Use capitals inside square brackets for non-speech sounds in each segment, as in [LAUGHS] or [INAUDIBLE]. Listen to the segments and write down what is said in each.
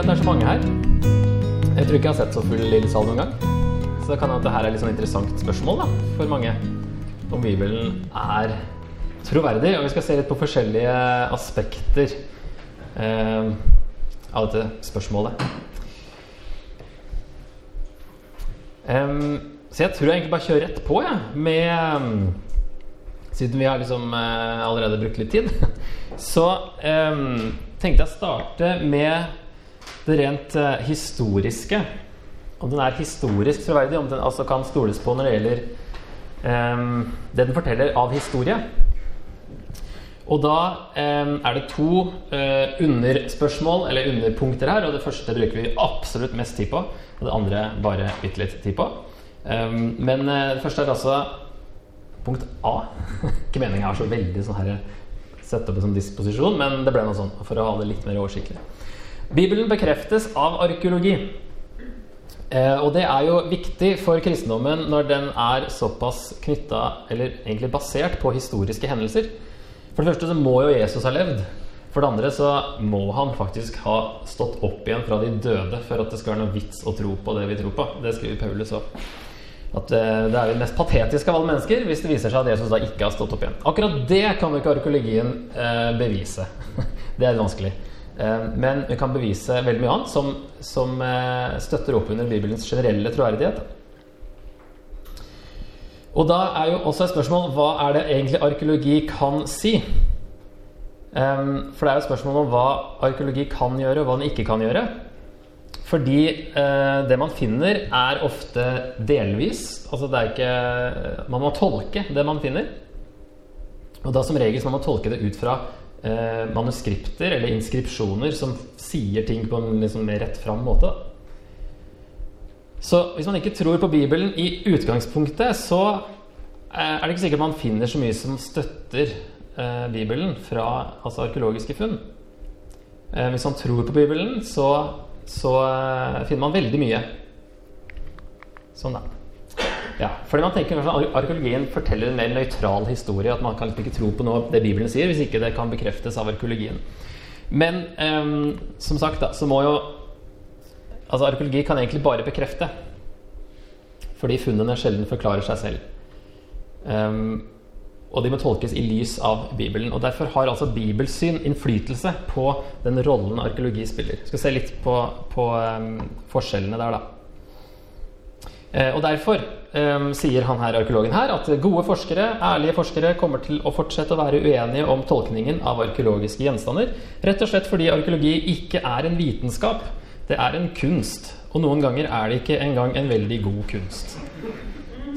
at det er så mange her. Jeg tror ikke jeg har sett så full lille sal noen gang. Så det kan hende at det her er litt sånn interessant spørsmål da, for mange. Om Bibelen er troverdig. Og vi skal se litt på forskjellige aspekter eh, av dette spørsmålet. Um, så jeg tror jeg egentlig bare kjører rett på, jeg, ja, med Siden vi har liksom uh, allerede brukt litt tid. [LAUGHS] Så um, tenkte jeg å starte med det rent eh, historiske. Om den er historisk troverdig, om den altså kan stoles på når det gjelder det den forteller av historie. Og da eh, er det to eh, underspørsmål, eller underpunkter her. Og det første bruker vi absolutt mest tid på. Og det andre bare bitte litt tid på. Um, men uh, det første er altså punkt A. [LAUGHS] Ikke meningen har så veldig sånn her sette opp en sånn disposisjon, men det ble noe sånn for å ha det litt mer oversiktlig. Bibelen bekreftes av arkeologi. Eh, og det er jo viktig for kristendommen når den er såpass knytta, eller egentlig basert, på historiske hendelser. For det første så må jo Jesus ha levd. For det andre så må han faktisk ha stått opp igjen fra de døde for at det skal være noe vits å tro på det vi tror på. Det skriver Paulus òg. At eh, det er jo mest patetiske av alle mennesker hvis det viser seg at Jesus da ikke har stått opp igjen. Akkurat det kan jo ikke arkeologien eh, bevise. [LAUGHS] det er vanskelig. Eh, men vi kan bevise veldig mye annet som, som eh, støtter opp under Bibelens generelle troverdighet. Og da er jo også et spørsmål hva er det egentlig arkeologi kan si? Um, for det er jo et spørsmål om hva arkeologi kan gjøre, og hva den ikke kan gjøre. Fordi det man finner, er ofte delvis. Altså det er ikke Man må tolke det man finner. Og da som regel så må man tolke det ut fra uh, manuskripter eller inskripsjoner som sier ting på en liksom mer rett fram måte. Så hvis man ikke tror på Bibelen i utgangspunktet, så eh, er det ikke sikkert man finner så mye som støtter eh, Bibelen fra altså arkeologiske funn. Eh, hvis man tror på Bibelen, så, så eh, finner man veldig mye. Sånn, da. Ja, fordi man tenker at Arkeologien forteller en mer nøytral historie. At man kan liksom ikke tro på noe det Bibelen sier, hvis ikke det kan bekreftes av arkeologien. Men um, som sagt, da, så må jo Altså, arkeologi kan egentlig bare bekrefte. Fordi funnene sjelden forklarer seg selv. Um, og de må tolkes i lys av Bibelen. og Derfor har altså bibelsyn innflytelse på den rollen arkeologi spiller. Vi skal se litt på, på um, forskjellene der, da. Eh, og Derfor um, sier han her, arkeologen her at gode forskere, ærlige forskere kommer til å fortsette å være uenige om tolkningen av arkeologiske gjenstander. Rett og slett fordi arkeologi ikke er en vitenskap, det er en kunst. Og noen ganger er det ikke engang en veldig god kunst.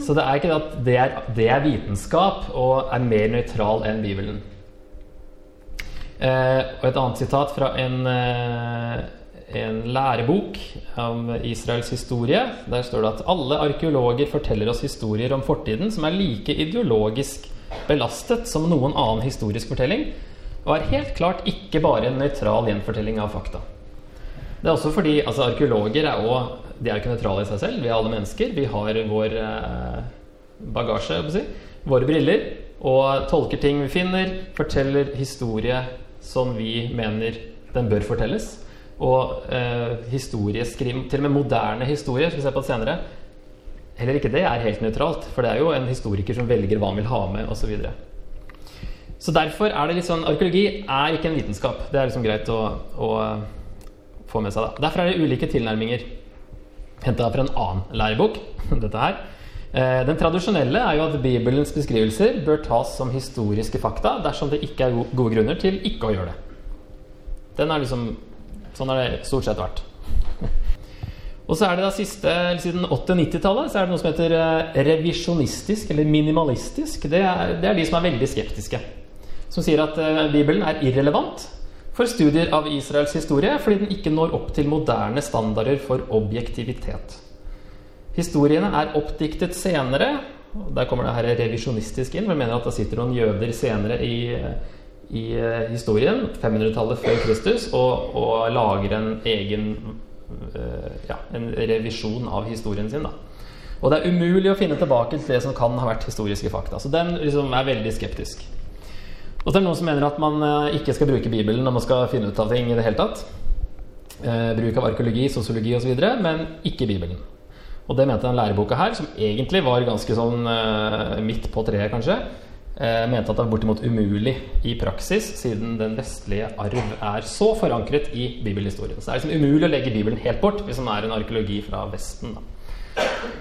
Så det er ikke at det er, det er vitenskap og er mer nøytral enn Bibelen. Eh, og et annet sitat fra en, eh, en lærebok om Israels historie. Der står det at alle arkeologer forteller oss historier om fortiden som er like ideologisk belastet som noen annen historisk fortelling, og er helt klart ikke bare en nøytral gjenfortelling av fakta. Det er også fordi altså, arkeologer er også de er ikke nøytrale i seg selv. Vi er alle mennesker. Vi har vår eh, bagasje, si, våre briller, og tolker ting vi finner, forteller historie som vi mener den bør fortelles. Og eh, historieskrim, til og med moderne historie, skal vi se på det senere, heller ikke det er helt nøytralt. For det er jo en historiker som velger hva han vil ha med, osv. Så, videre. så derfor er det litt sånn Arkeologi er ikke en vitenskap. Det er liksom greit å, å få med seg. da. Derfor er det ulike tilnærminger henta fra en annen lærebok. [LAUGHS] dette her. Eh, den tradisjonelle er jo at Bibelens beskrivelser bør tas som historiske fakta dersom det ikke er gode grunner til ikke å gjøre det. Den er liksom, Sånn har det stort sett vært. [LAUGHS] Og så er det da siste, Siden 80-90-tallet så er det noe som heter eh, revisjonistisk eller minimalistisk. Det er, det er de som er veldig skeptiske. Som sier at eh, Bibelen er irrelevant for studier av Israels historie fordi den ikke når opp til moderne standarder for objektivitet. Historiene er oppdiktet senere. og Der kommer det her revisjonistisk inn. for mener at Det sitter noen jøder senere i, i eh, historien, 500-tallet før Kristus, og, og, lager en egen uh, ja, en revisjon av historien sin. Da. Og det er umulig å finne tilbake til det som kan ha vært historiske fakta. Så den liksom er veldig skeptisk. Og så er det noen som mener at man eh, ikke skal bruke Bibelen når man skal finne ut av ting i det hele tatt. eh, bruk av arkeologi, sosiologi osv., men ikke Bibelen. Og det mente den læreboka her, som egentlig var ganske sånn eh, midt på treet, kanskje, eh, mente at det er bortimot umulig i praksis, siden den vestlige arv er så forankret i bibelhistorien. Så det er liksom umulig å legge Bibelen helt bort hvis man er en arkeologi fra Vesten. Da.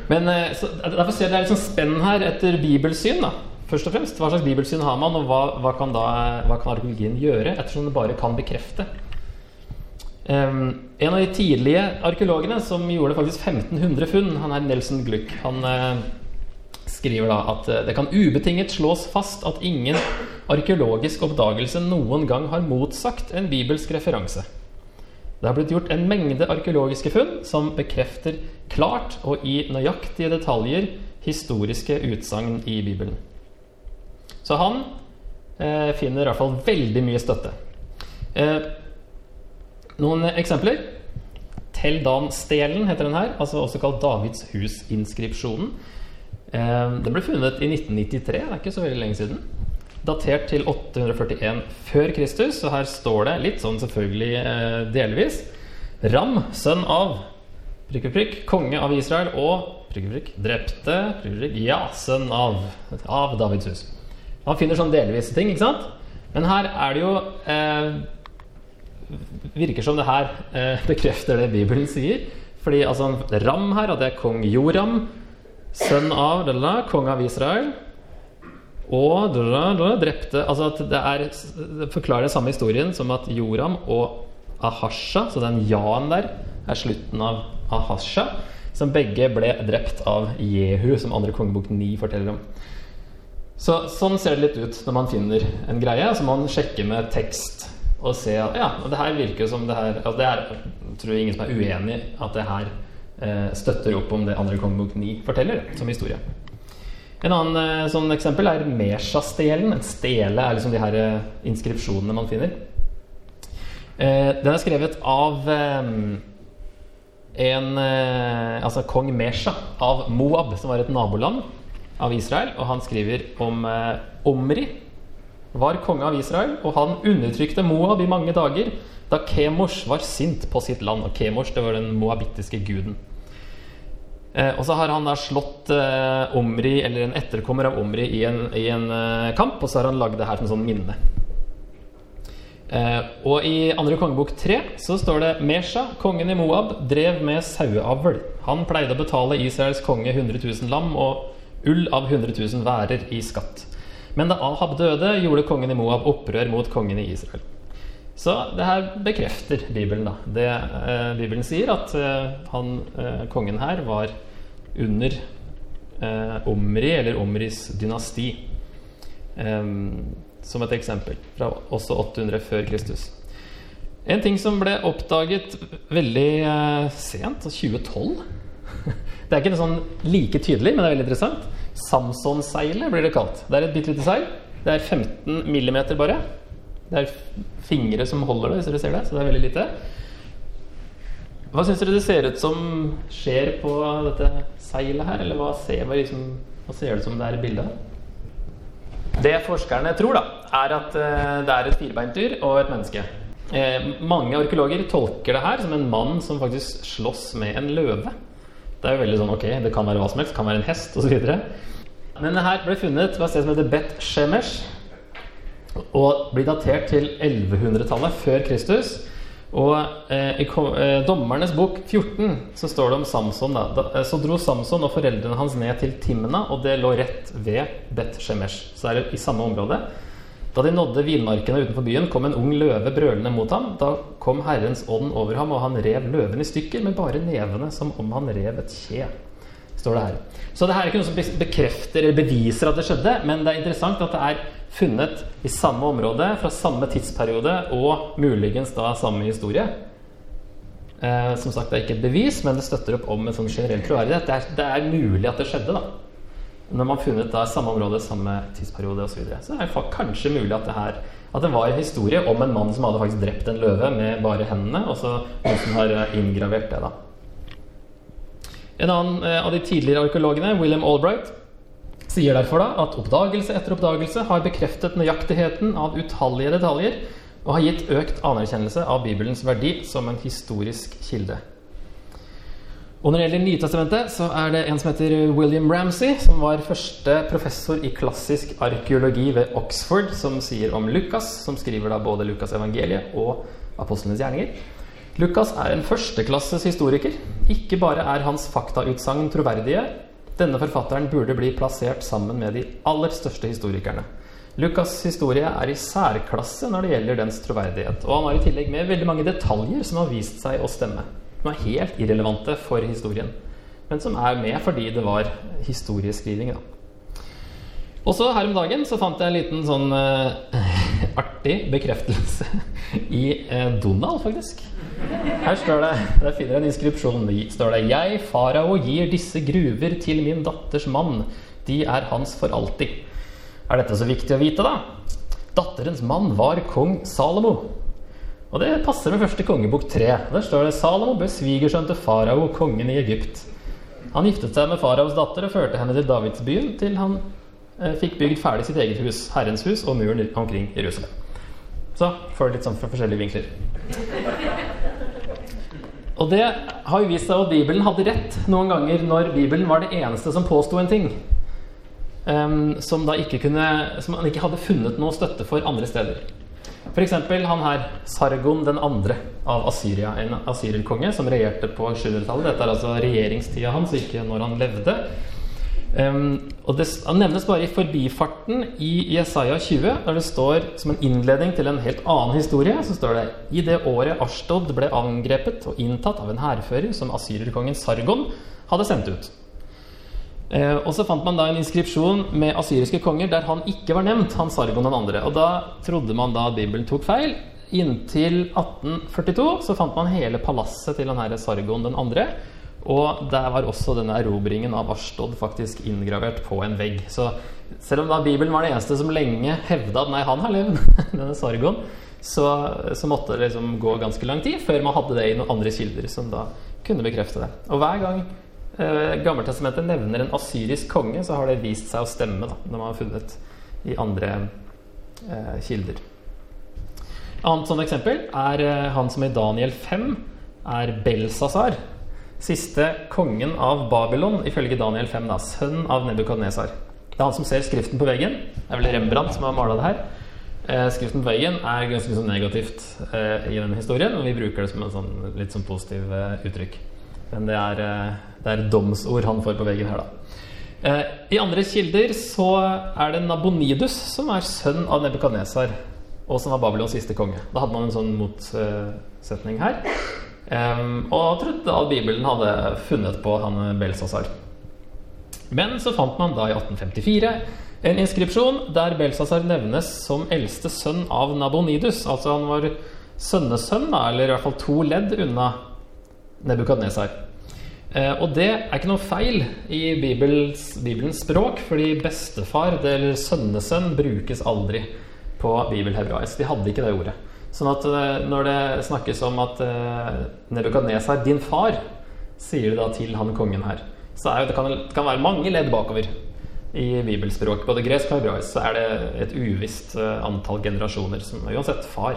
Men eh, så, Derfor ser jeg det er litt sånn spenn her etter bibelsyn. da Først og fremst, Hva slags bibelsyn har man, og hva, hva, kan, da, hva kan arkeologien gjøre? Ettersom det bare kan bekrefte. Um, en av de tidlige arkeologene som gjorde faktisk 1500 funn, han er Nelson Gluck, han uh, skriver da at uh, det kan ubetinget slås fast at ingen arkeologisk oppdagelse noen gang har motsagt en bibelsk referanse. Det har blitt gjort en mengde arkeologiske funn som bekrefter klart og i nøyaktige detaljer historiske utsagn i Bibelen. Så han eh, finner i hvert fall veldig mye støtte. Eh, noen eksempler. Teldan-stelen heter den her, altså også kalt Davids hus-inskripsjonen. Eh, den ble funnet i 1993, det er ikke så veldig lenge siden. Datert til 841 før Kristus, og her står det litt sånn selvfølgelig eh, delvis Ram, sønn av prikk, prikk, konge av Israel og prikk, prikk, drepte prikk, ja, sønn av, av Davids hus. Man finner sånn delvise ting, ikke sant? Men her er det jo eh, Virker som det her eh, [LAUGHS] bekrefter det Bibelen sier. Fordi altså Ram her, at det er kong Joram, sønn av dala, konge av Israel. Og drepte Altså at det, er, det forklarer den samme historien som at Joram og Ahasha, så den ja-en der, er slutten av Ahasha, som begge ble drept av Jehu, som andre kongebok 9 forteller om. Så, sånn ser det litt ut når man finner en greie. Så må man sjekke med tekst og se at ja, det her virker som det her altså det er, Jeg tror ingen som er uenig i at det her støtter opp om det andre kongebok 9 forteller som historie. En annen eh, sånn eksempel er Mesha-stelen. En stele er liksom de her eh, inskripsjonene man finner. Eh, den er skrevet av eh, en Altså kong Mesha av Moab, som var et naboland av Israel, og han skriver om eh, Omri var konge av Israel, og han undertrykte Moab i mange dager da Kemosh var sint på sitt land. Og Kemosh det var den moabittiske guden. Eh, og så har han da slått eh, Omri, eller en etterkommer av Omri, i en, i en eh, kamp, og så har han lagd det her som sånn minne. Eh, og i andre kongebok tre så står det Mesha, kongen i Moab, drev med saueavl. Han pleide å betale Israels konge 100 000 lam og ull av 100 000 værer i skatt. Men da Ahab døde, gjorde kongen i Moab opprør mot kongen i Israel. Så det her bekrefter Bibelen. da. Det, eh, Bibelen sier at eh, han, eh, kongen her var under eh, Omri, eller Omris dynasti. som et eksempel. Fra også 800 før Kristus. En ting som ble oppdaget veldig eh, sent, 2012 [LAUGHS] Det er ikke sånn like tydelig, men det er veldig interessant. Samson-seilet blir det kalt. Det er et bitte lite seil. Det er 15 millimeter bare. Det er fingre som holder det, hvis dere ser det. Så det er veldig lite. Hva syns dere det ser ut som skjer på dette seilet her? Eller hva ser, hva liksom, hva ser det som det er i bildet? Det forskerne tror, da, er at uh, det er et firbeintyr og et menneske. Eh, mange arkeologer tolker det her som en mann som faktisk slåss med en løve. Det er jo veldig sånn ok, det kan være hva som helst, det kan være en hest osv. Men det her ble funnet ved et sted som heter Bet Shemesh, og blir datert til 1100-tallet før Kristus. Og eh, i eh, Dommernes bok 14 så står det om Samson. Da. Da, eh, så dro Samson og foreldrene hans ned til Timna, og det lå rett ved Bet Shemesh. Så er det i samme område. Da de nådde vinmarkene utenfor byen, kom en ung løve brølende mot ham. Da kom Herrens ånd over ham, og han rev løven i stykker med bare nevene som om han rev et kje. Står det her. Så det her er ikke noe som bekrefter eller beviser at det skjedde, men det er interessant at det er funnet i samme område fra samme tidsperiode og muligens da samme historie. Eh, som sagt, det er ikke et bevis, men det støtter opp om en sånn generell troverdighet. Det, er, det er mulig at det skjedde, da når man har funnet da samme område, samme tidsperiode osv. Så, videre. så er det kanskje mulig at det, her, at det var en historie om en mann som hadde faktisk drept en løve med bare hendene, og så noen som har eh, inngravert det. da. En annen eh, av de tidligere arkeologene, William Albright, sier derfor da at oppdagelse etter oppdagelse har bekreftet nøyaktigheten av utallige detaljer og har gitt økt anerkjennelse av Bibelens verdi som en historisk kilde. Og Når det gjelder Nytestamentet, så er det en som heter William Ramsay, som var første professor i klassisk arkeologi ved Oxford, som sier om Lukas, som skriver da både Lukas' evangeliet og apostlenes gjerninger. Lukas er en førsteklasses historiker. Ikke bare er hans faktautsagn troverdige. Denne forfatteren burde bli plassert sammen med de aller største historikerne. Lukas' historie er i særklasse når det gjelder dens troverdighet. Og han har i tillegg med veldig mange detaljer som har vist seg å stemme som er helt irrelevante for historien, men som er med fordi det var historieskriving. da. Og så her om dagen så fant jeg en liten sånn uh, [LAUGHS] artig bekreftelse i uh, Donald, faktisk. Her står det Der finner jeg en inskripsjon. står det 'Jeg, farao, gir disse gruver til min datters mann. De er hans for alltid'. Er dette så viktig å vite, da? Datterens mann var kong Salomo. Og det passer med første kongebok tre. Der står det Salomo ble svigersønn til farao, kongen i Egypt. Han giftet seg med faraos datter og førte henne til Davidsbyen til han eh, fikk bygd ferdig sitt eget hus, Herrens hus, og muren omkring Jerusalem. Så får du litt sånn fra forskjellige vinkler. Og det har jo vist seg at Bibelen hadde rett noen ganger når Bibelen var det eneste som påsto en ting. Um, som, da ikke kunne, som han ikke hadde funnet noe støtte for andre steder. F.eks. han her, Sargon den andre av Assyria, en asyrerkonge som regjerte på 700-tallet. Dette er altså regjeringstida hans, ikke når han levde. Um, og det, nevnes bare i forbifarten i Jesaja 20, der det står som en innledning til en helt annen historie. Så står det i det året Ashtod ble angrepet og inntatt av en hærfører som asyrerkongen Sargon hadde sendt ut. Uh, og så fant man da en inskripsjon med asyriske konger der han ikke var nevnt, han Sargon den andre. Og da trodde man da at Bibelen tok feil. Inntil 1842 så fant man hele palasset til han her Sargon den andre. Og der var også denne erobringen av Ashtod faktisk inngravert på en vegg. Så selv om da Bibelen var den eneste som lenge hevda at nei, han har levd, [LAUGHS] denne Sargon, så, så, måtte det liksom gå ganske lang tid før man hadde det i noen andre kilder som da kunne bekrefte det. Og hver gang eh, Gammeltestamentet nevner en asyrisk konge, så har det vist seg å stemme da, når man har funnet i andre eh, kilder. Annet sånt eksempel er eh, han som i Daniel 5 er Belsasar. Siste kongen av Babylon, ifølge Daniel 5, da, sønn av Nebukadnesar. Det er han som ser skriften på veggen. Det er vel Rembrandt som har mala det her. Eh, skriften på veggen er ganske sånn negativt eh, i denne historien, og vi bruker det som en sånn, litt sånn positiv eh, uttrykk. Men det er, det er domsord han får på veggen her, da. I andre kilder så er det Nabonidus som er sønn av Nebukadnesar, og som var Babylons siste konge. Da hadde man en sånn motsetning her. Og trodde at Bibelen hadde funnet på han Belsasar. Men så fant man da i 1854 en inskripsjon der Belsasar nevnes som eldste sønn av Nabonidus. Altså han var sønnesønn, eller i hvert fall to ledd unna Nebukadnesar. Eh, og det er ikke noe feil i Bibels, Bibelens språk, fordi bestefar eller sønnesønn brukes aldri på bibelhebraisk. De hadde ikke det ordet. Sånn at eh, når det snakkes om at eh, Nebukadnesar, din far, sier det da til han kongen her, så er det, kan, det kan være mange ledd bakover i bibelspråk. Både gresk og hebraisk så er det et uvisst antall generasjoner som uansett far.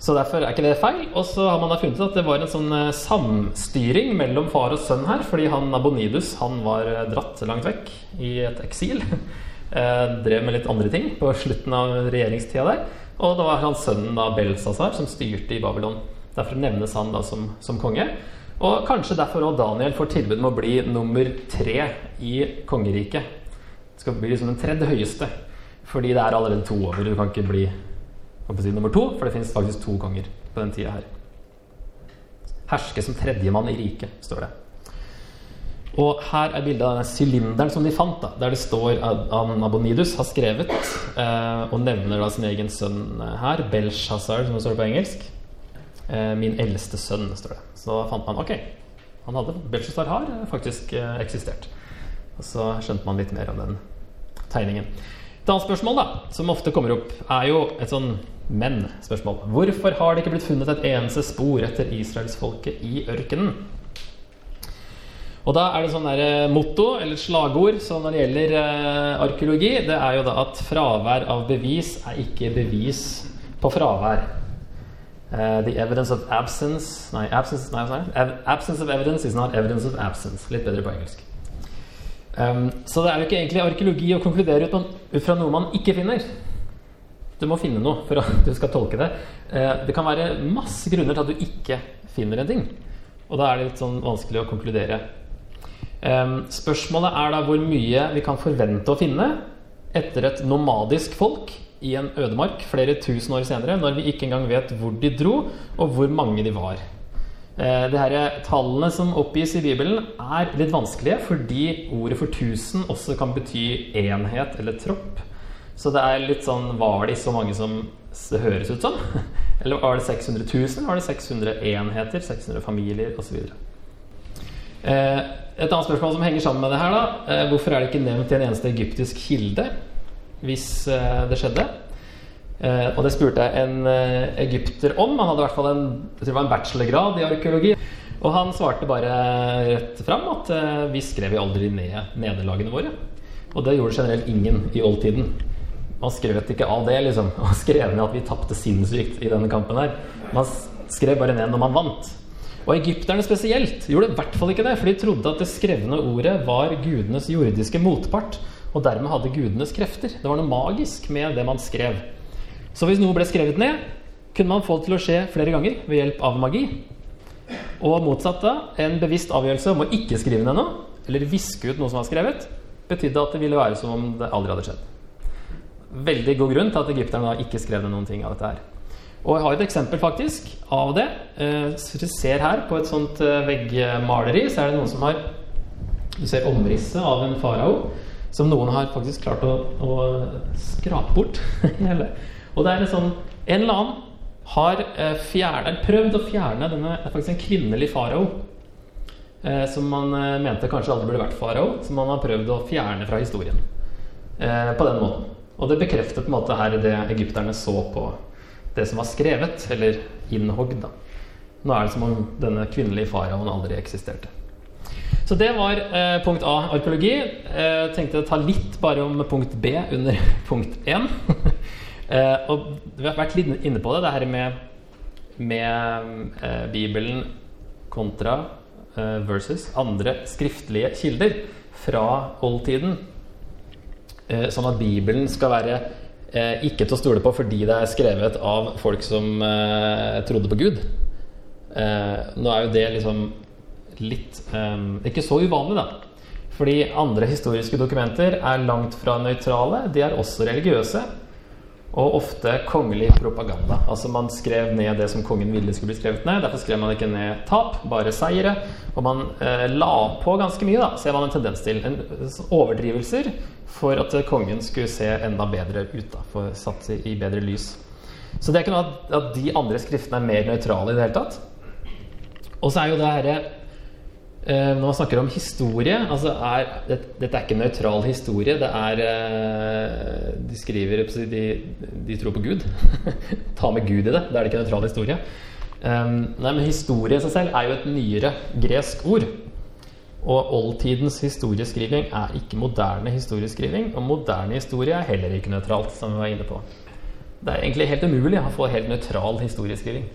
Så derfor er ikke det feil. Og så har man da funnet at det var en sånn eh, samstyring mellom far og sønn her, fordi han Abonidus han var eh, dratt langt vekk i et eksil. [LAUGHS] Eh, drev med litt andre ting på slutten av regjeringstida der. Og det var hans sønnen da Belsazar som styrte i Babylon. Derfor nevnes han da som, som konge. Og kanskje derfor òg Daniel får tilbud om å bli nummer tre i kongeriket. Det skal bli liksom den tredje høyeste. Fordi det er allerede to over. Du kan ikke bli si, nummer to, for det finnes faktisk to konger på den tida her. Herske som tredjemann i riket, står det. Og her er bildet av den sylinderen som de fant, da, der det står at Nabonidus har skrevet eh, og nevner da sin egen sønn her, Belshazzar, som det står på engelsk. Eh, min eldste sønn, står det. Så fant man ok, han hadde, Belshazzar har faktisk eh, eksistert. Og så skjønte man litt mer om den tegningen. Et annet spørsmål da, som ofte kommer opp, er jo et sånn men-spørsmål. Hvorfor har det ikke blitt funnet et eneste spor etter israelsfolket i ørkenen? Og da er det sånn der eh, motto, eller slagord, så når det gjelder eh, arkeologi, det er jo da at fravær av bevis er ikke bevis på fravær. Uh, the evidence of absence Nei, absence, nei, nei, absence of evidence is not evidence of absence. Litt bedre på engelsk. Um, så det er jo ikke egentlig arkeologi å konkludere ut, ut, fra noe man ikke finner. Du må finne noe for at [LAUGHS] du skal tolke det. Uh, det kan være masse grunner til at du ikke finner en ting. Og da er det litt sånn vanskelig å konkludere. Spørsmålet er da hvor mye vi kan forvente å finne etter et nomadisk folk i en ødemark flere tusen år senere, når vi ikke engang vet hvor de dro, og hvor mange de var. Eh, de her Tallene som oppgis i Bibelen, er litt vanskelige fordi ordet for tusen også kan bety enhet eller tropp. Så det er litt sånn Var de så mange som det høres ut som? [LAUGHS] Eller var det 600 000? Var det 600 enheter? 600 familier osv.? Eh, et annet spørsmål som henger sammen med det her, da. Eh, hvorfor er det ikke nevnt i en eneste egyptisk kilde hvis eh, det skjedde? Uh, og det spurte jeg en egypter om. Han hadde i hvert fall en, en bachelorgrad i arkeologi. Og han svarte bare rett fram at vi skrev jo aldri ned nederlagene våre. Og det gjorde generelt ingen i oldtiden. Man skrøt ikke av det, liksom. [LAUGHS] Man skrev ned at vi tapte sinnssykt i denne kampen her. Man skrev bare ned når man vant. Og egypterne spesielt gjorde i hvert fall ikke det, for de trodde at det skrevne ordet var gudenes jordiske motpart, og dermed hadde gudenes krefter. Det var noe magisk med det man skrev. Så hvis noe ble skrevet ned, kunne man få det til å skje flere ganger ved hjelp av magi. Og motsatt da, en bevisst avgjørelse om å ikke skrive ned noe, eller viske ut noe som var skrevet, betydde at det ville være som om det aldri hadde skjedd. Veldig god grunn til at egypterne da ikke skrev ned noen ting av dette her. Og jeg har et eksempel faktisk av det. Eh, så dere ser her på et sånt eh, veggmaleri, så er det noen som har Du ser omrisset av en farao som noen har faktisk klart å, å skrape bort. [LAUGHS] og det er en sånn En eller annen har eh, fjernet, prøvd å fjerne denne Det er faktisk en kvinnelig farao. Eh, som man eh, mente kanskje aldri burde vært farao. Som man har prøvd å fjerne fra historien. Eh, på den måten. Og det bekrefter på en måte her det egypterne så på det som var skrevet, eller innhogd. da. Nå er det som om denne kvinnelige faraoen aldri eksisterte. Så det var eh, punkt A, arkeologi. Jeg eh, tenkte å ta litt bare om punkt B under [LAUGHS] punkt 1. [LAUGHS] Eh, og vi har vært litt inne på det, det her med, med eh, Bibelen kontra eh, versus andre skriftlige kilder fra oldtiden. Eh, sånn at Bibelen skal være ikke til å stole på fordi det er skrevet av folk som eh, trodde på Gud. nå er jo det liksom litt Ikke så uvanlig, da. Fordi andre historiske dokumenter er langt fra nøytrale. De er også religiøse. Og ofte kongelig propaganda. Altså Man skrev ned det som kongen ville skulle bli skrevet ned. Derfor skrev man ikke ned tap, bare seire. Og man eh, la på ganske mye, da, ser man en tendens til. En, overdrivelser for at kongen skulle se enda bedre ut. da, for Satt i bedre lys. Så det er ikke noe at, at de andre skriftene er mer nøytrale i det hele tatt. Og så er jo det herre Eh, når man snakker om historie altså er, det, Dette er ikke nøytral historie. Det er eh, De skriver de, de tror på Gud. [LAUGHS] Ta med Gud i det. Da er det ikke nøytral historie. Um, nei, men Historie i seg selv er jo et nyere gresk ord. Og oldtidens historieskriving er ikke moderne historieskriving. Og moderne historie er heller ikke nøytralt, som vi var inne på. Det er egentlig helt umulig å få helt nøytral historieskriving.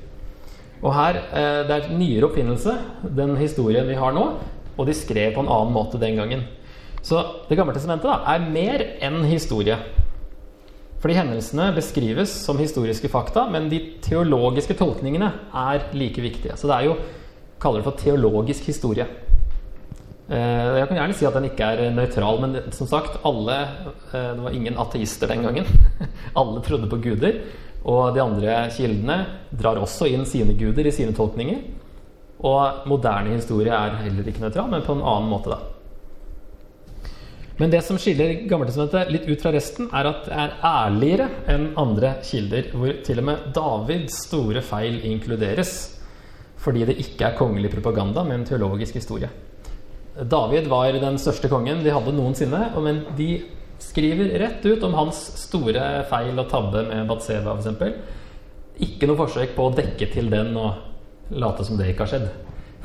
Og her, eh, Det er nyere oppfinnelse, den historien vi har nå, og de skrev på en annen måte den gangen. Så Det gamle testamentet da, er mer enn historie. Fordi hendelsene beskrives som historiske fakta, men de teologiske tolkningene er like viktige. Så det er jo kaller det for teologisk historie. Eh, jeg kan gjerne si at den ikke er nøytral, men som sagt, alle eh, Det var ingen ateister den gangen. [LAUGHS] alle trodde på guder. Og de andre kildene drar også inn sine guder i sine tolkninger. Og moderne historie er heller ikke nøytral, men på en annen måte, da. Men det som skiller Gammeltestamentet litt ut fra resten, er at det er ærligere enn andre kilder, hvor til og med Davids store feil inkluderes. Fordi det ikke er kongelig propaganda, men teologisk historie. David var den største kongen de hadde noensinne, men de skriver rett ut om hans store feil og tabbe med Batseva f.eks. Ikke noe forsøk på å dekke til den og late som det ikke har skjedd.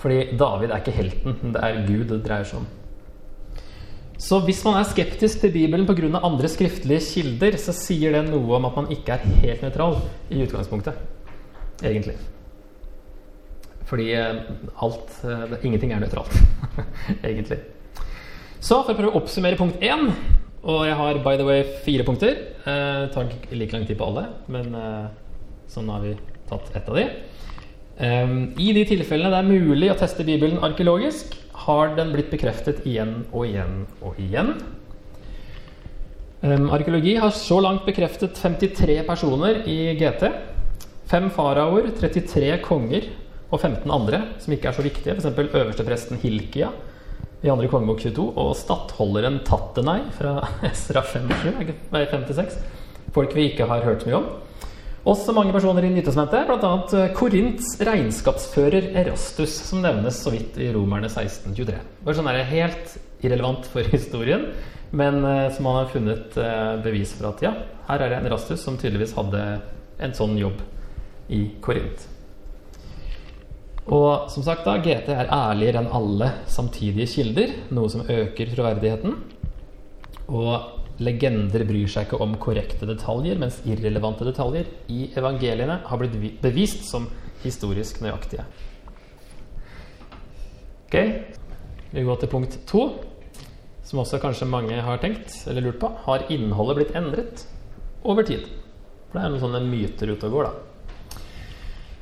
Fordi David er ikke helten, det er Gud det dreier seg om. Så hvis man er skeptisk til Bibelen pga. andre skriftlige kilder, så sier det noe om at man ikke er helt nøytral i utgangspunktet. Egentlig. Fordi eh, alt eh, Ingenting er nøytralt, [LAUGHS] egentlig. Så for å prøve å oppsummere punkt én Og jeg har by the way fire punkter. Eh, tar ikke like lang tid på alle, men eh, sånn har vi tatt ett av de. Um, I de tilfellene det er mulig å teste Bibelen arkeologisk, har den blitt bekreftet igjen og igjen og igjen. Um, arkeologi har så langt bekreftet 53 personer i GT. Fem faraoer, 33 konger og 15 andre som ikke er så viktige. F.eks. øverstepresten Hilkia i andre kongebok 22 og stattholderen Tattenei fra [LAUGHS] Esra 56. Folk vi ikke har hørt mye om. Også mange personer i Nytestamentet, bl.a. Eh, Korints regnskapsfører Erastus, som nevnes så vidt i Romerne 1623. Bare sånn er det helt irrelevant for historien, men uh, som man har funnet uh, bevis for at ja, her er det en Erastus som tydeligvis hadde en sånn jobb i Korint. Og som sagt da, GT er ærligere enn alle samtidige kilder, noe som øker troverdigheten. Og Legender bryr seg ikke om korrekte detaljer, mens irrelevante detaljer i evangeliene har blitt bevist som historisk nøyaktige. Ok, Vi går til punkt to, som også kanskje mange har tenkt eller lurt på. Har innholdet blitt endret over tid? For det er noen sånne myter ute og går, da.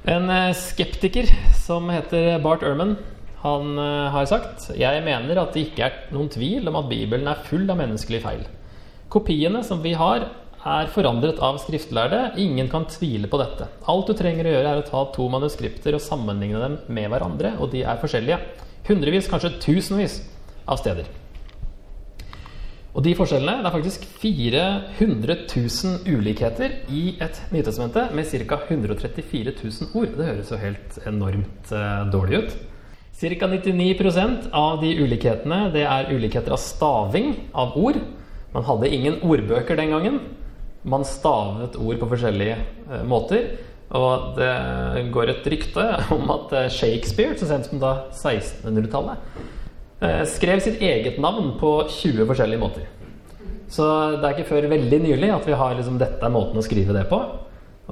En eh, skeptiker som heter Bart Ehrman, han eh, har sagt Jeg mener at det ikke er noen tvil om at Bibelen er full av menneskelige feil. Kopiene som vi har, er forandret av skriftlærde. Ingen kan tvile på dette. Alt du trenger å gjøre, er å ta to manuskripter og sammenligne dem med hverandre, og de er forskjellige. Hundrevis, kanskje tusenvis av steder. Og de forskjellene Det er faktisk 400 000 ulikheter i et Nytestamentet med ca. 134 000 ord. Det høres jo helt enormt uh, dårlig ut. Ca. 99% av de ulikhetene det er ulikheter av staving av ord. Man hadde ingen ordbøker den gangen. Man stavet ord på forskjellige eh, måter. Og det går et rykte om at eh, Shakespeare, så sent som da 1600-tallet, eh, skrev sitt eget navn på 20 forskjellige måter. Så det er ikke før veldig nylig at vi har liksom, dette er måten å skrive det på.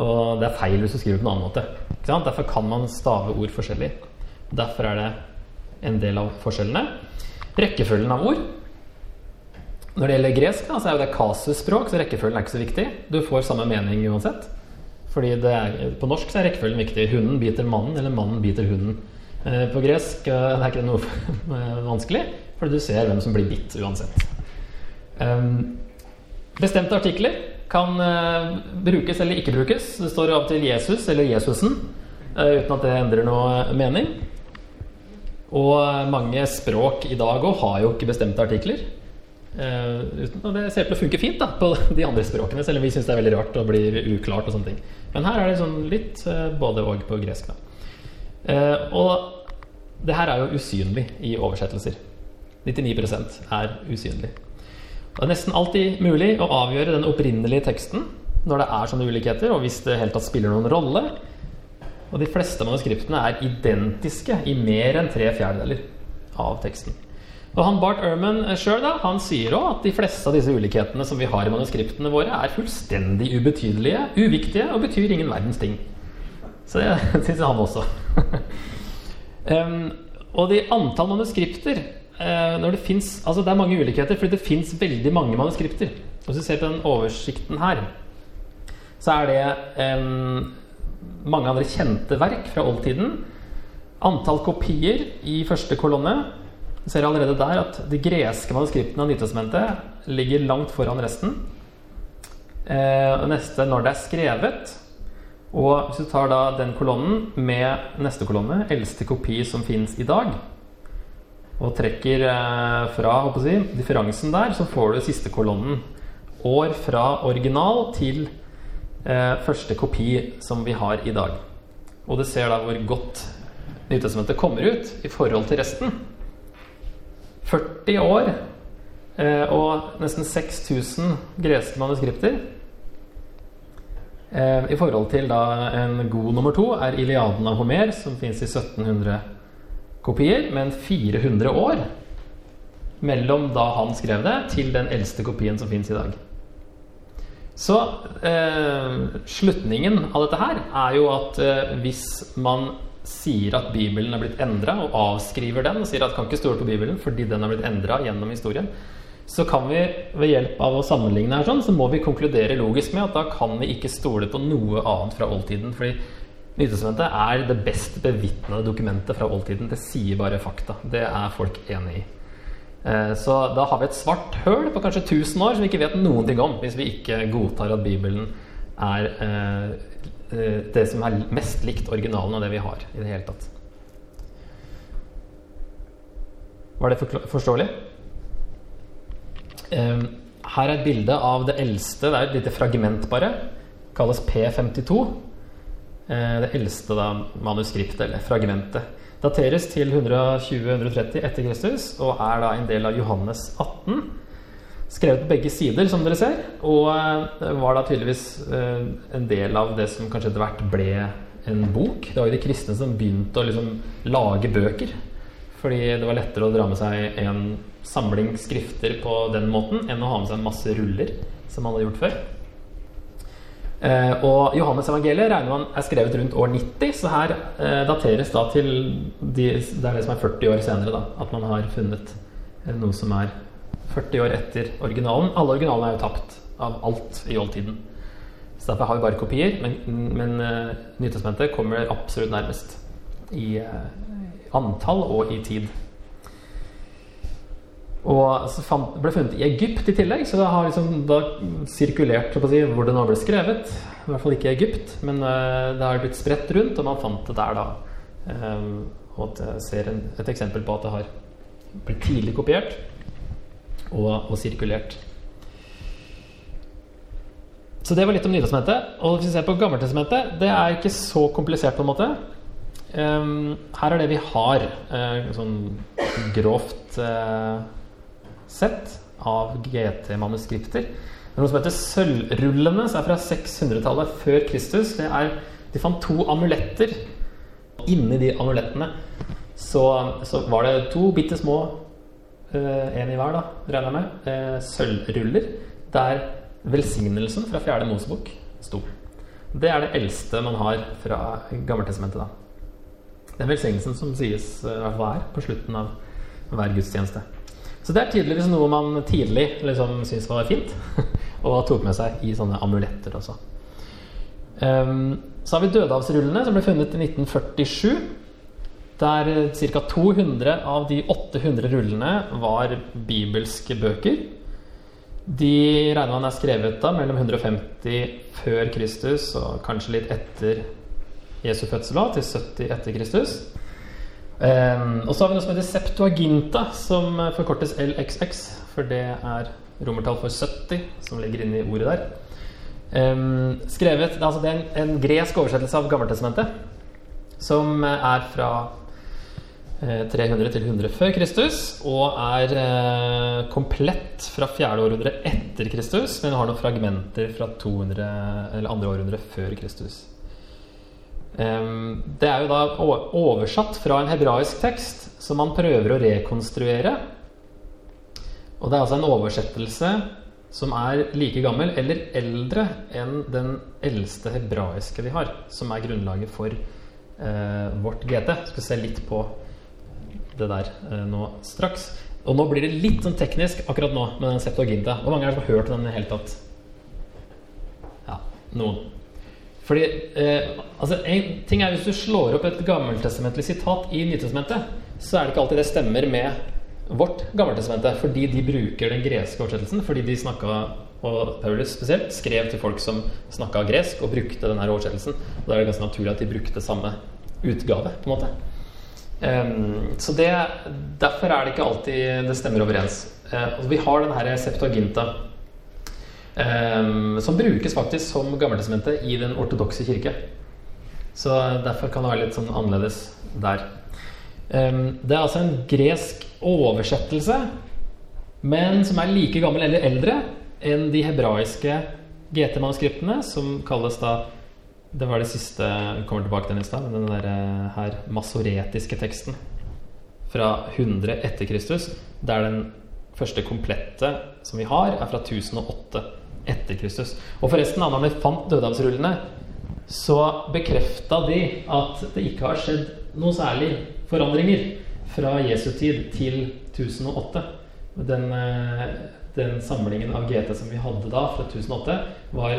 Og det er feil hvis du skriver på en annen måte. Derfor kan man stave ord forskjellig. Derfor er det en del av forskjellene. Rekkefølgen av ord når det gjelder gresk, da, så er jo det kasusspråk, så rekkefølgen er ikke så viktig. Du får samme mening uansett. Fordi er, På norsk så er rekkefølgen viktig. Hunden biter mannen, eller mannen biter hunden. Eh, på gresk er det ikke noe [LAUGHS] vanskelig, fordi du ser hvem som blir bitt uansett. Bestemte artikler kan brukes eller ikke brukes. Det står av og til Jesus eller Jesusen, uten at det endrer noe mening. Og mange språk i dag òg har jo ikke bestemte artikler. Og det ser ut til å funke fint da, på [LAUGHS] de andre språkene, selv om vi syns det er veldig rart og blir uklart. og sånne ting Men her er det sånn litt både og på gresk. da Og det her er jo usynlig i oversettelser. 99% er usynlig. Det er nesten alltid mulig å avgjøre den opprinnelige teksten når det er sånne ulikheter, og hvis det helt tatt spiller noen rolle. Og de fleste manuskriptene er identiske i mer enn tre fjerdedeler av teksten. Og han Bart Ehrman eh, sjøl sier òg at de fleste av disse ulikhetene som vi har i manuskriptene våre, er fullstendig ubetydelige, uviktige og betyr ingen verdens ting. Så det [LAUGHS] syns han også. Um, og de antall manuskripter uh, når Det finnes, altså det er mange ulikheter, fordi det fins veldig mange manuskripter. Hvis du ser på den oversikten her, så er det um, mange andre kjente verk fra oldtiden. Antall kopier i første kolonne Du ser allerede der at de greske manuskriptene av Nytestamentet ligger langt foran resten. Uh, neste når det er skrevet. Og hvis du tar da den kolonnen med neste kolonne, eldste kopi som fins i dag, og trekker fra fra jeg, differansen der, så får du siste kolonnen. År fra original til eh, første kopi som vi har i dag. Og du ser da hvor godt Nytestamentet kommer ut i forhold til resten. 40 år eh, og nesten 6000 greske manuskripter. Eh, I forhold til da en god nummer to er Iliaden av Homer, som fins i 1700 kopier, men 400 år mellom da han skrev det, til den eldste kopien som fins i dag. Så eh, slutningen av dette her er jo at eh, hvis man sier at Bibelen er blitt endra, og avskriver den, og sier at kan ikke stole på Bibelen fordi den er blitt endra gjennom historien, så kan vi ved hjelp av å sammenligne her sånn, så må vi konkludere logisk med at da kan vi ikke stole på noe annet fra oldtiden. fordi Nytestamentet er det best bevitnede dokumentet fra oldtiden. Det sier bare fakta. Det er folk enig i. Eh, så da har vi et svart høl på kanskje 1000 år som vi ikke vet noen ting om, hvis vi ikke godtar at Bibelen er eh, eh, det som er mest likt originalen av det vi har i det hele tatt. Var det forståelig? Her er et bilde av det eldste. Det er et lite fragment, bare. Kalles P52. Det eldste da, manuskriptet, eller fragmentet dateres til 120-130 etter Kristus og er da en del av Johannes 18. Skrevet på begge sider, som dere ser, og eh, var da tydeligvis eh, en del av det som kanskje etter hvert ble en bok. Det var jo de kristne som begynte å liksom lage bøker. Fordi det var lettere å dra med seg en samling skrifter på den måten enn å ha med seg masse ruller, som man hadde gjort før. Eh, og Johannes evangeliet regner man er skrevet rundt år 90, så her eh, dateres da til de, Det er det som er 40 år senere, da, at man har funnet eh, noe som er 40 år etter originalen. Alle originalene er jo tapt av alt i oldtiden. Så derfor har vi bare kopier, men, men uh, Nytestamentet kommer absolutt nærmest i uh, antall og i tid. Og fant, ble funnet i Egypt i tillegg, så det har liksom da sirkulert si, hvor det nå ble skrevet. I hvert fall ikke i Egypt, men uh, det har blitt spredt rundt, og man fant det der da. Um, og ser en, et eksempel på at det har blitt tidlig kopiert og, og sirkulert. Så det var litt om Nytestamentet. Og hvis vi ser på Gammeltestamentet, det er ikke så komplisert, på en måte. Um, her er det vi har. Uh, sånn grovt uh, sett av GT-manuskripter. Det er noe som heter Sølvrullene, som er fra 600-tallet før Kristus. Det er, de fant to amuletter. Inni de amulettene så, så var det to bitte små, uh, en i hver, da, regner jeg med, sølvruller der velsignelsen fra fjerde Mosebok sto. Det er det eldste man har fra Gammeltestamentet. da. Den velsignelsen som sies hver er på slutten av hver gudstjeneste. Så det er tydeligvis noe man tidlig liksom syntes var fint, [LAUGHS] og tok med seg i sånne amuletter også. Um, så har vi dødehavsrullene, som ble funnet i 1947. Der ca. 200 av de 800 rullene var bibelske bøker. De regner man er skrevet da mellom 150 før Kristus og kanskje litt etter Jesu fødsel, til 70 etter Kristus. Um, og så har vi noe som heter Septuaginta, som forkortes LXX, for det er romertall for 70, som ligger inne i ordet der. Um, skrevet, altså Det er en, en, gresk oversettelse av Gammeltestamentet, som er fra eh, 300 til 100 før Kristus, og er eh, komplett fra 4. århundre etter Kristus, men har noen fragmenter fra 200, eller andre århundre før Kristus. Det er jo da oversatt fra en hebraisk tekst som man prøver å rekonstruere. Og det er altså en oversettelse som er like gammel eller eldre enn den eldste hebraiske vi har, som er grunnlaget for eh, vårt GT. Skal se litt på det der eh, nå straks. Og nå blir det litt sånn teknisk akkurat nå med den Septuaginta. Hvor mange er det som har hørt den i det hele tatt? Ja, noen. Fordi, eh, altså En ting er hvis du slår opp et gammeltestamentlig sitat i Nytestamentet, så er det ikke alltid det stemmer med vårt gammeltestamente, fordi de bruker den greske oversettelsen. Fordi de snakka, og Paulus spesielt, skrev til folk som snakka gresk, og brukte denne oversettelsen. Og da er det ganske naturlig at de brukte samme utgave, på en måte. Um, så det, Derfor er det ikke alltid det stemmer overens. Uh, vi har den her Septuaginta Um, som brukes faktisk som Gammeltestamentet i den ortodokse kirke. Så derfor kan det være litt sånn annerledes der. Um, det er altså en gresk oversettelse, men som er like gammel eller eldre enn de hebraiske GT-manuskriptene, som kalles da Det var det siste Vi kommer tilbake til i stad, den der, eh, her masoretiske teksten fra 100 etter Kristus. Det er den første komplette som vi har, er fra 1008 etter Kristus. Og forresten, da de fant dødehavsrullene, så bekrefta de at det ikke har skjedd noe særlig forandringer fra Jesu tid til 1008. Den, eh, den samlingen av GT som vi hadde da, fra 1008, var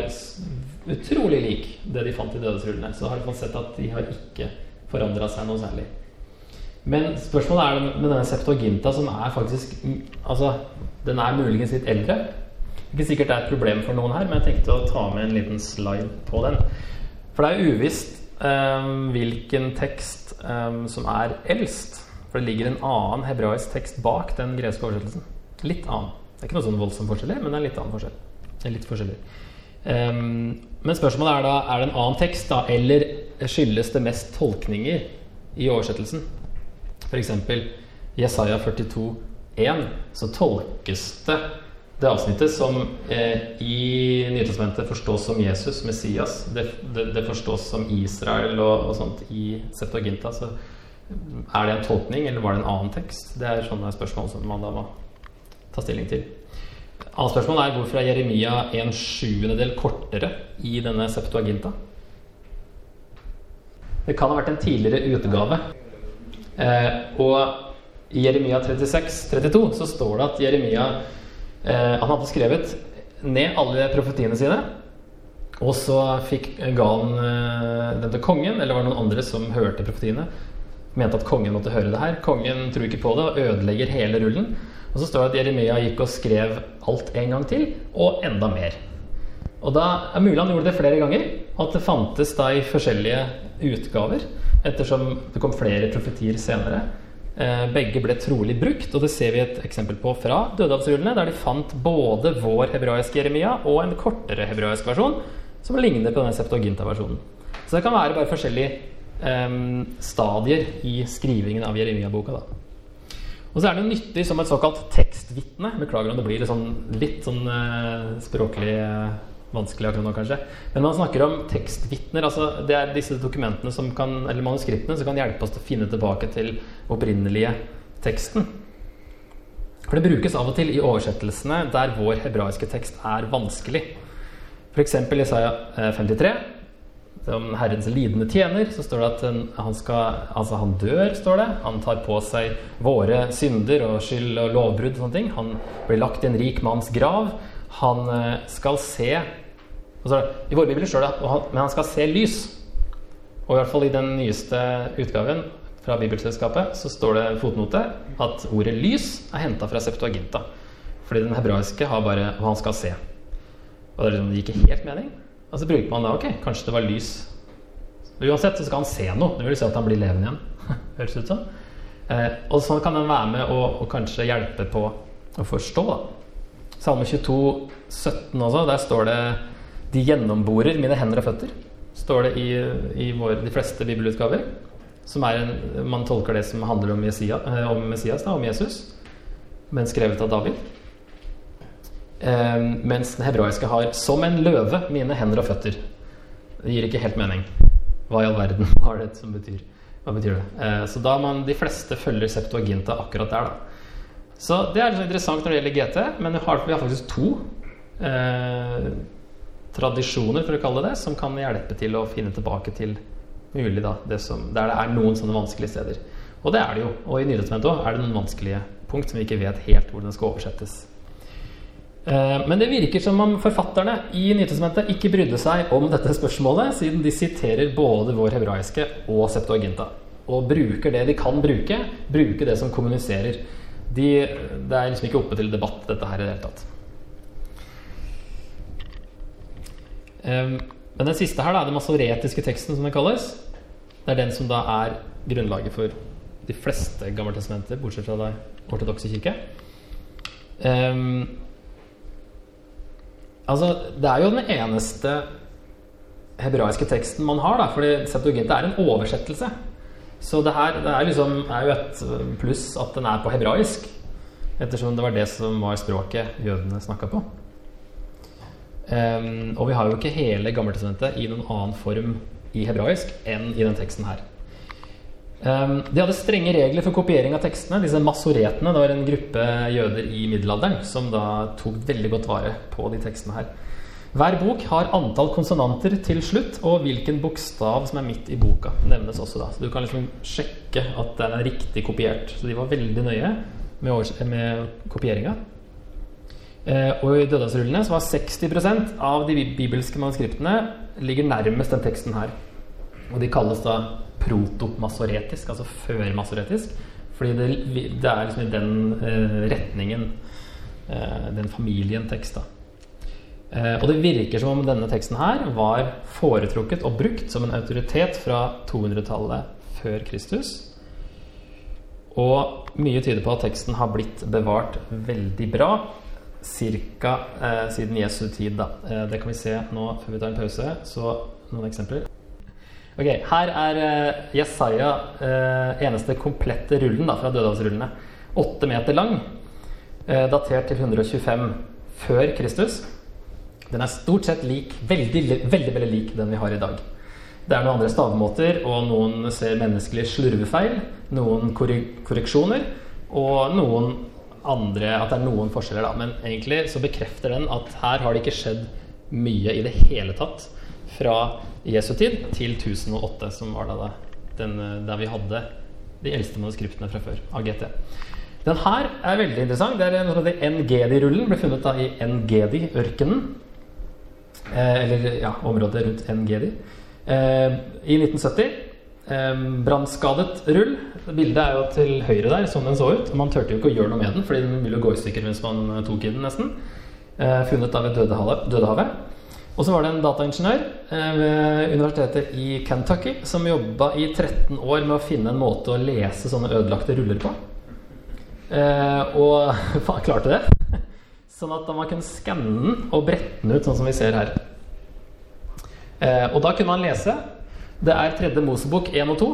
utrolig lik det de fant i dødesrullene. Så har de fått sett at de har ikke forandra seg noe særlig. Men spørsmålet er med denne Septuaginta, som er faktisk Altså, den er muligens litt eldre. Ikke sikkert det er et problem for noen her, men jeg tenkte å ta med en liten slide på den. For det er uvisst um, hvilken tekst um, som er eldst. For det ligger en annen hebraisk tekst bak den greske oversettelsen. Litt annen. Det er ikke noe sånn voldsomt forskjellig, men det er litt annen forskjell. Det er litt forskjellig. Um, men spørsmålet er da er det en annen tekst, da, eller skyldes det mest tolkninger i oversettelsen? F.eks. Jesaja 42, 42,1 så tolkes det det avsnittet som eh, i Nytestamentet forstås som Jesus, Messias. Det, det, det forstås som Israel og, og, sånt i Septuaginta. Så er det en tolkning, eller var det en annen tekst? Det er sånne spørsmål som man da må ta stilling til. Annet spørsmål er hvorfor er Jeremia en sjuendedel kortere i denne Septuaginta? Det kan ha vært en tidligere utgave. Eh, og i Jeremia 36, 32 så står det at Jeremia Han hadde skrevet ned alle profetiene sine. Og så fikk, ga han eh, til kongen, eller var det noen andre som hørte profetiene. Mente at kongen måtte høre det her. Kongen tror ikke på det og ødelegger hele rullen. Og så står det at Jeremia gikk og skrev alt en gang til, og enda mer. Og da er mulig han gjorde det flere ganger, at det fantes da i forskjellige utgaver, ettersom det kom flere profetier senere. Eh, begge ble trolig brukt, og det ser vi et eksempel på fra Dødehavsrullene, der de fant både vår hebraiske Jeremia og en kortere hebraisk versjon som ligner på denne Septuaginta-versjonen. Så det kan være bare forskjellige um, stadier i skrivingen av Jeremia-boka. da. Og så er det jo nyttig som et såkalt tekstvitne. Beklager om det blir litt sånn, litt sånn uh, språklig uh, vanskelig akkurat nå, kanskje. Men man snakker om tekstvitner. Altså det er disse dokumentene som kan, eller manuskriptene som kan hjelpe oss til å finne tilbake til opprinnelige teksten. For det brukes av og til i oversettelsene der vår hebraiske tekst er vanskelig. F.eks. i Isaiah 53 om Herrens lidende tjener, så står det at han, skal, altså han dør, står det. Han tar på seg våre synder og skyld og lovbrudd og sånne ting. Han blir lagt i en rik manns grav. Han eh, skal se altså, I vår bibel står det at men han skal se lys. Og i hvert fall i den nyeste utgaven fra Bibelselskapet så står det fotnote at ordet 'lys' er henta fra Septuaginta. Fordi den hebraiske har bare 'hva han skal se'. Og det, liksom, det gir ikke helt mening. Og så bruker man da ok, kanskje det var lys. Uansett så skal han se noe. Det vil si at han blir levende igjen. [LAUGHS] Høres ut som. Eh, og sånn kan den være med og, og kanskje hjelpe på å forstå. da. Salme 22, 17 også, der står det 'De gjennomborer mine hender og føtter'. Står det i, i vår, de fleste bibelutgaver. Som er en, man tolker det som handler om, Messias, eh, om Messias, da, om Jesus, men skrevet av David. Eh, mens den hebraiske har 'som en løve mine hender og føtter'. Det gir ikke helt mening. Hva i all verden [LAUGHS] har det som betyr? Hva betyr det? Eh, så da man de fleste følger Septuaginta akkurat der, da. Så det er interessant når det gjelder GT, men vi har, vi har faktisk to eh, tradisjoner, for å kalle det det, som kan hjelpe til å finne tilbake til mulig da, det som, der det er noen sånne vanskelige steder. Og det er det jo. Og i Nytestamentet òg er det noen vanskelige punkt som vi ikke vet helt hvordan skal oversettes. Eh, men det virker som om forfatterne i Nytestamentet ikke brydde seg om dette spørsmålet, siden de siterer både vår hebraiske og Septuaginta. Og bruker det de kan bruke, bruker det som kommuniserer. De, det er liksom ikke oppe til debatt, dette her i det hele tatt. Men den siste her, da, den masoretiske teksten, som den kalles, det er den som da er grunnlaget for de fleste gammeltestamenter, bortsett fra det ortodokse kirke. Um, Altså, det er jo den eneste hebraiske teksten man har, da, fordi Septuaginta er en oversettelse. Så det her det er, liksom, er jo et pluss at den er på hebraisk, ettersom det var det som var språket jødene snakka på. Um, og vi har jo ikke hele Gammeltestamentet i noen annen form i hebraisk enn i den teksten her. Um, de hadde strenge regler for kopiering av tekstene. Disse masoretene det var en gruppe jøder i middelalderen som da tok veldig godt vare på de tekstene her. Hver bok har antall konsonanter til slutt, og hvilken bokstav som er midt i boka. nevnes også da. Så du kan liksom sjekke at den er riktig kopiert. Så de var veldig nøye med, med kopieringa. Eh, og i Dødasrullene, så var 60% av de bibelske manuskriptene ligger nærmest den teksten her. Og de kalles da protomasoretisk, altså førmasoretisk. Fordi det, det, er liksom i den eh, retningen, eh, den familien tekst, da. Eh, og det virker som om denne teksten her var foretrukket og brukt som en autoritet fra 200-tallet før Kristus. Og mye tyder på at teksten har blitt bevart veldig bra ca. Eh, siden Jesu tid. Da. Eh, det kan vi se nå før vi tar en pause. Så noen eksempler. Ok, Her er eh, Jesaja uh, eneste komplette rullen da, fra Dødehavsrullene. Åtte meter lang, uh, datert til 125 før Kristus. Den er stort sett lik, veldig, veldig, veldig lik den vi har i dag. Det er noen andre stavemåter, og noen ser menneskelige slurvefeil, noen korreksjoner, og noen andre At det er noen forskjeller, da. Men egentlig så bekrefter den at her har det ikke skjedd mye i det hele tatt fra Jesu tid til 1008, som var da den, der vi hadde de eldste manuskriptene fra før av GT. Den her er veldig interessant. Det er en sånn Ngedi-rullen. Ble funnet da i Ngedi-ørkenen. Eh, eller ja, området rundt Ngedi. Eh, I 1970. Eh, Brannskadet rull. Bildet er jo til høyre der, sånn den så ut. Man turte jo ikke å gjøre noe med den, fordi den ville gå i stykker mens man tok i den, nesten. Eh, funnet da ved Dødehavet. Og så var det en dataingeniør eh, ved universitetet i Kentucky som jobba i 13 år med å finne en måte å lese sånne ødelagte ruller på. Eh, og [LAUGHS] klarte det. Sånn at man kunne skanne den og brette den ut, sånn som vi ser her. Eh, og da kunne man lese. Det er tredje Mosebok 1 og 2.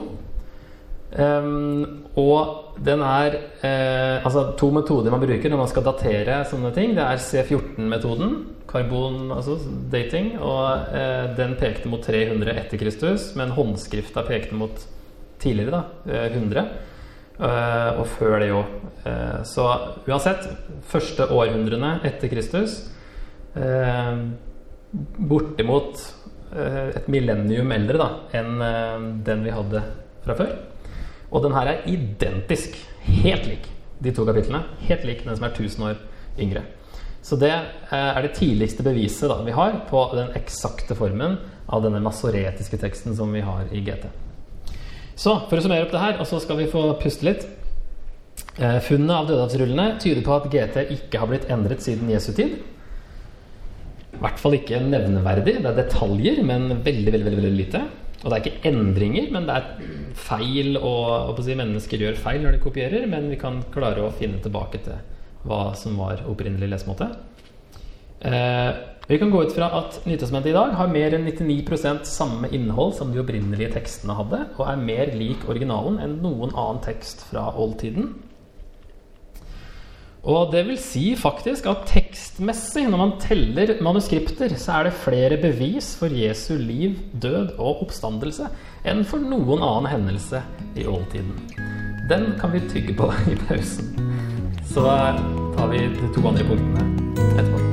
Um, og den er eh, altså to metoder man bruker når man skal datere sånne ting. Det er C14-metoden, karbon, altså dating, og eh, den pekte mot 300 etter Kristus, men håndskrifta pekte mot tidligere, da, 100. Uh, og før det òg. Uh, så uansett, første århundrene etter Kristus uh, Bortimot eh, et millennium eldre da, enn den vi hadde fra før. Og den her er identisk. Helt lik de to kapitlene. Helt lik den som er 1000 år yngre. Så det eh, er det tidligste beviset da, vi har på den eksakte formen av denne masoretiske teksten som vi har i GT. Så for å summere opp det her, og så skal vi få puste litt. Funnet av dødehavsrullene tyder på at GT ikke har blitt endret siden Jesu tid. Hvert fall ikke nevneverdig. Det er detaljer, men veldig, veldig, veldig, veldig lite. Og det er ikke endringer, men det er feil, og, og si, mennesker gjør feil når de kopierer, men vi kan klare å finne tilbake til hva som var opprinnelig lesemåte. Eh, vi kan gå ut fra at Nytestamentet i dag har mer enn 99% samme innhold som de opprinnelige tekstene hadde, og er mer lik originalen enn noen annen tekst fra oldtiden. Og det vil si faktisk at tekstmessig, når man teller manuskripter, så er det flere bevis for Jesu liv, død og oppstandelse enn for noen annen hendelse i oldtiden. Den kan vi tygge på [LAUGHS] i pausen. Så tar vi de to andre punktene etterpå.